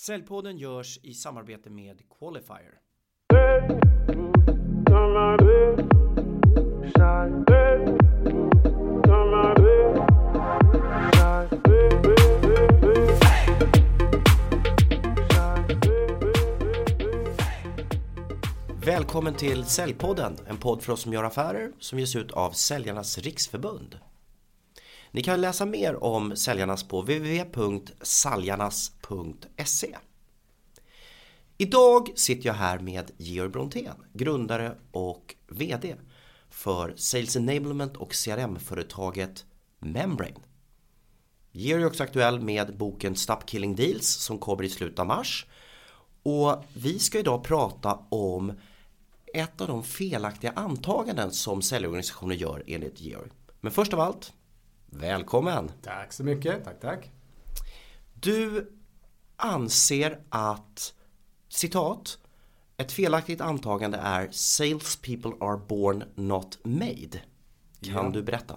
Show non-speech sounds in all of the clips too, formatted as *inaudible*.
Säljpodden görs i samarbete med Qualifier. Välkommen till Säljpodden, en podd för oss som gör affärer som ges ut av Säljarnas Riksförbund. Ni kan läsa mer om Säljarnas på www.saljarnas.se. Idag sitter jag här med Georg Brontén, grundare och VD för Sales Enablement och CRM-företaget Membrane. Georg är också aktuell med boken Stop Killing Deals som kommer i slutet av mars. Och vi ska idag prata om ett av de felaktiga antaganden som säljorganisationer gör enligt Georg. Men först av allt, välkommen! Tack så mycket, tack tack. Du anser att, citat, ett felaktigt antagande är Sales people are born not made. Kan Ja. du berätta?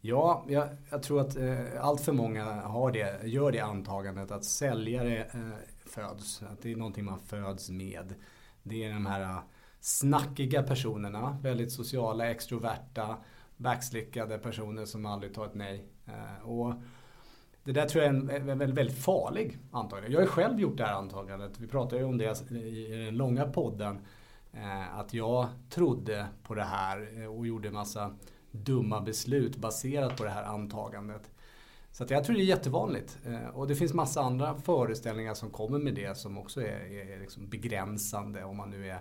Ja, jag, jag tror att eh, allt för många har det, gör det antagandet att säljare eh, föds. Att det är någonting man föds med. Det är de här eh, snackiga personerna, väldigt sociala, extroverta, backslickade personer som aldrig tar ett nej. Eh, och det där tror jag är en en väldigt, väldigt farlig antagande. Jag har ju själv gjort det här antagandet. Vi pratade ju om det i den långa podden. Eh, att jag trodde på det här eh, och gjorde massa dumma beslut baserat på det här antagandet. Så att jag tror det är jättevanligt. Och det finns massa andra föreställningar som kommer med det som också är, är liksom begränsande om man nu är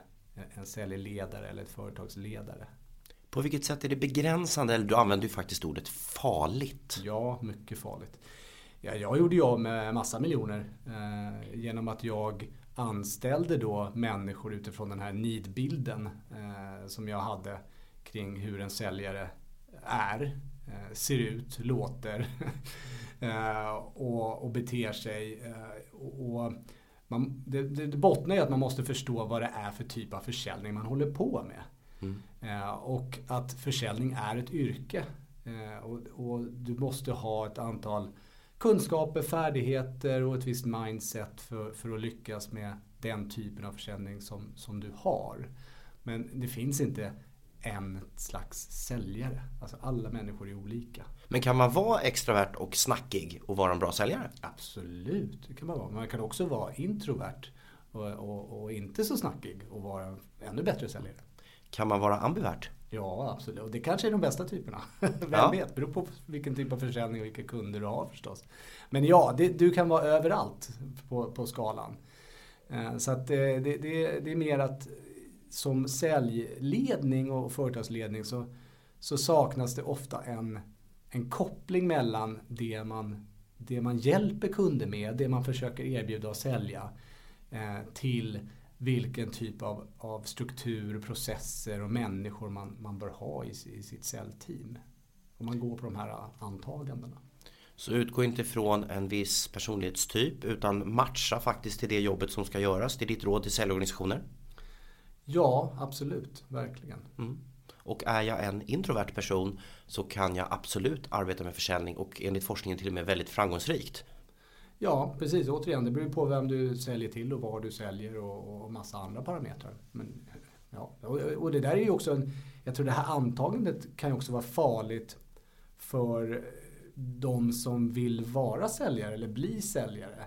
en säljledare eller ett företagsledare. På vilket sätt är det begränsande? Eller du använder ju faktiskt ordet farligt. Ja, mycket farligt. Ja, jag gjorde ju av med massa miljoner eh, genom att jag anställde då människor utifrån den här nidbilden eh, som jag hade kring hur en säljare är, eh, ser ut, låter *laughs* eh, och, och beter sig. Eh, och, man, det, det bottnar i att man måste förstå vad det är för typ av försäljning man håller på med. Eh, och att försäljning är ett yrke. Eh, och, och du måste ha ett antal kunskaper, färdigheter och ett visst mindset för, för att lyckas med den typen av försäljning som, som du har. Men det finns inte en slags säljare. Alltså alla människor är olika. Men kan man vara extravert och snackig och vara en bra säljare? Absolut, det kan man vara. Man kan också vara introvert och, och, och inte så snackig och vara en ännu bättre säljare. Kan man vara ambivert? Ja, absolut. Och det kanske är de bästa typerna. *laughs* Vem Ja. vet? Beror på vilken typ av försäljning och vilka kunder du har förstås. Men ja, det, du kan vara överallt på, på skalan. Eh, Så att eh, det, det, det är mer att som säljledning och företagsledning så, så saknas det ofta en, en koppling mellan det man, det man hjälper kunder med, det man försöker erbjuda och sälja eh, till vilken typ av, av struktur, processer och människor man, man bör ha i, i sitt säljteam. Om man går på de här antagandena. Så utgå inte från en viss personlighetstyp utan matcha faktiskt till det jobbet som ska göras. Det är ditt råd till säljorganisationer. Ja, absolut. Verkligen. Och är jag en introvert person så kan jag absolut arbeta med försäljning och enligt forskningen till och med väldigt framgångsrikt. Ja, precis. Återigen, det beror på vem du säljer till och var du säljer och, och massa andra parametrar. Men, ja. och, och det där är ju också en, jag tror det här antagandet kan ju också vara farligt för de som vill vara säljare eller bli säljare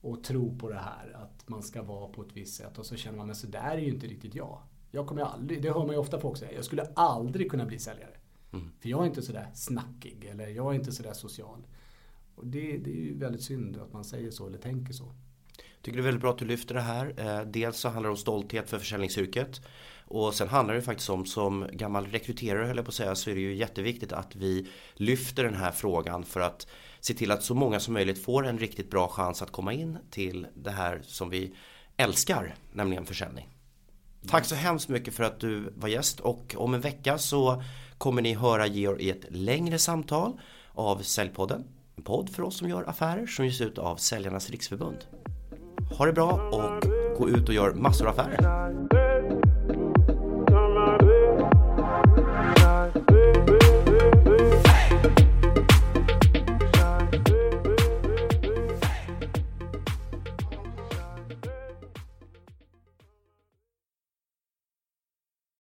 och tro på det här att man ska vara på ett visst sätt och så känner man, men så där är ju inte riktigt jag. Jag kommer aldrig, det hör man ju ofta folk säga, jag skulle aldrig kunna bli säljare. För jag är inte sådär snackig eller jag är inte sådär social. Och det, det är ju väldigt synd att man säger så eller tänker så. Jag Tycker det är väldigt bra att du lyfter det här. Eh, dels så handlar det om stolthet för försäljningsyrket. Och sen handlar det faktiskt om, som gammal rekryterare höll jag på att säga, så är det ju jätteviktigt att vi lyfter den här frågan för att se till att så många som möjligt får en riktigt bra chans att komma in till det här som vi älskar, nämligen försäljning. Tack så hemskt mycket för att du var gäst och om en vecka så kommer ni höra Georg i ett längre samtal av Säljpodden. En podd för oss som gör affärer som ges ut av Säljarnas Riksförbund. Ha det bra och gå ut och gör massor av affärer.